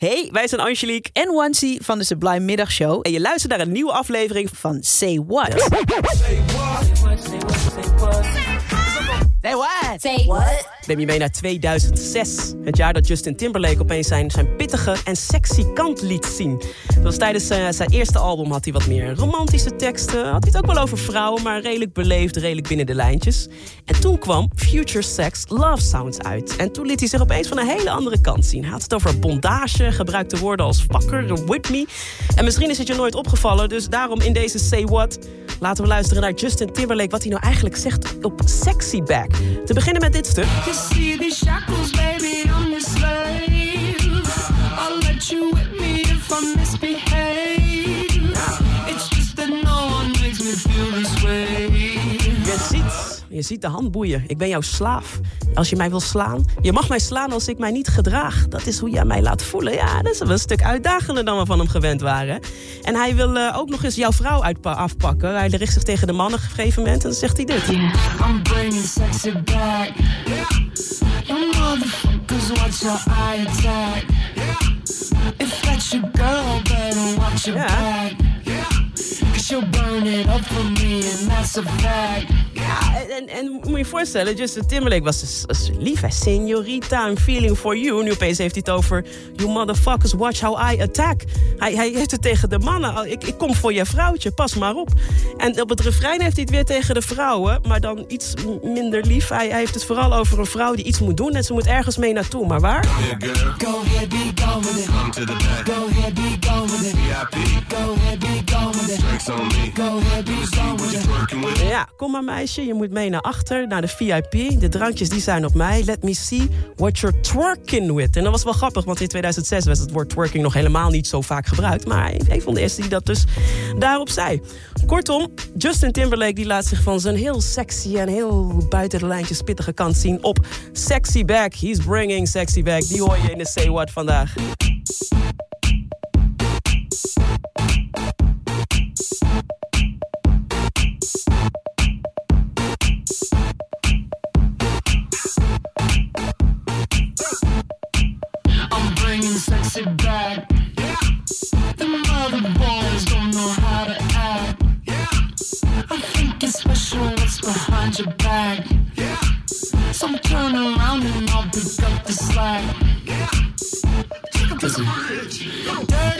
Hey, wij zijn Angelique en Wansi van de Sublime Middagshow. en je luistert naar een nieuwe aflevering Van Say What. Say what? Say what? Neem je mee naar 2006. Het jaar dat Justin Timberlake opeens zijn, zijn pittige en sexy kant liet zien. Was tijdens zijn, zijn eerste album had hij wat meer romantische teksten. Had hij het ook wel over vrouwen, maar redelijk beleefd, redelijk binnen de lijntjes. En toen kwam Future Sex Love Sounds uit. En toen liet hij zich opeens van een hele andere kant zien. Hij had het over bondage, gebruikte woorden als fucker, whip me. En misschien is het je nooit opgevallen, dus daarom in deze Say What... laten we luisteren naar Justin Timberlake... wat hij nou eigenlijk zegt op Sexy Back. Te beginnen met dit stuk. See these shackles, baby, I'm your slave. I'll let you whip me if I misbehave. Je ziet de handboeien. Ik ben jouw slaaf. Als je mij wil slaan, je mag mij slaan als ik mij niet gedraag. Dat is hoe jij mij laat voelen. Ja, dat is wel een stuk uitdagender dan we van hem gewend waren. En hij wil eh, ook nog eens jouw vrouw afpakken. Hij richt zich tegen de mannen op een gegeven moment en dan zegt hij dit. I'm bringing sexy back. You motherfuckers, watch your eye attack. If that's your girl, better watch your Yeah. back. Cause she'll burn it up for me, and that's a fact. Ja, en, en moet je je voorstellen, Justin Timberlake was dus, lief. I'm feeling for you. Nu opeens heeft hij het over... You motherfuckers, watch how I attack. Hij, hij heeft het tegen de mannen. Ik, ik kom voor je vrouwtje, pas maar op. En op het refrein heeft hij het weer tegen de vrouwen. Maar dan iets minder lief. Hij, hij heeft het vooral over een vrouw die iets moet doen. En ze moet ergens mee naartoe. Maar waar? Go ahead, Ja, kom maar meisje, je moet mee naar achter, naar de VIP. De drankjes die zijn op mij. Let me see what you're twerking with. En dat was wel grappig, want in 2006 was het woord twerking nog helemaal niet zo vaak gebruikt. Maar een van de eerste die dat dus daarop zei. Kortom, Justin Timberlake die laat zich van zijn heel sexy en heel buiten de lijntjes pittige kant zien op Sexy Back. He's bringing Sexy Back. Die hoor je in de Say What vandaag. Boys don't know how to act. Yeah. I think it's special what's behind your back. Yeah. So turn around and I'll pick up the slack. Listen. Dirty babe,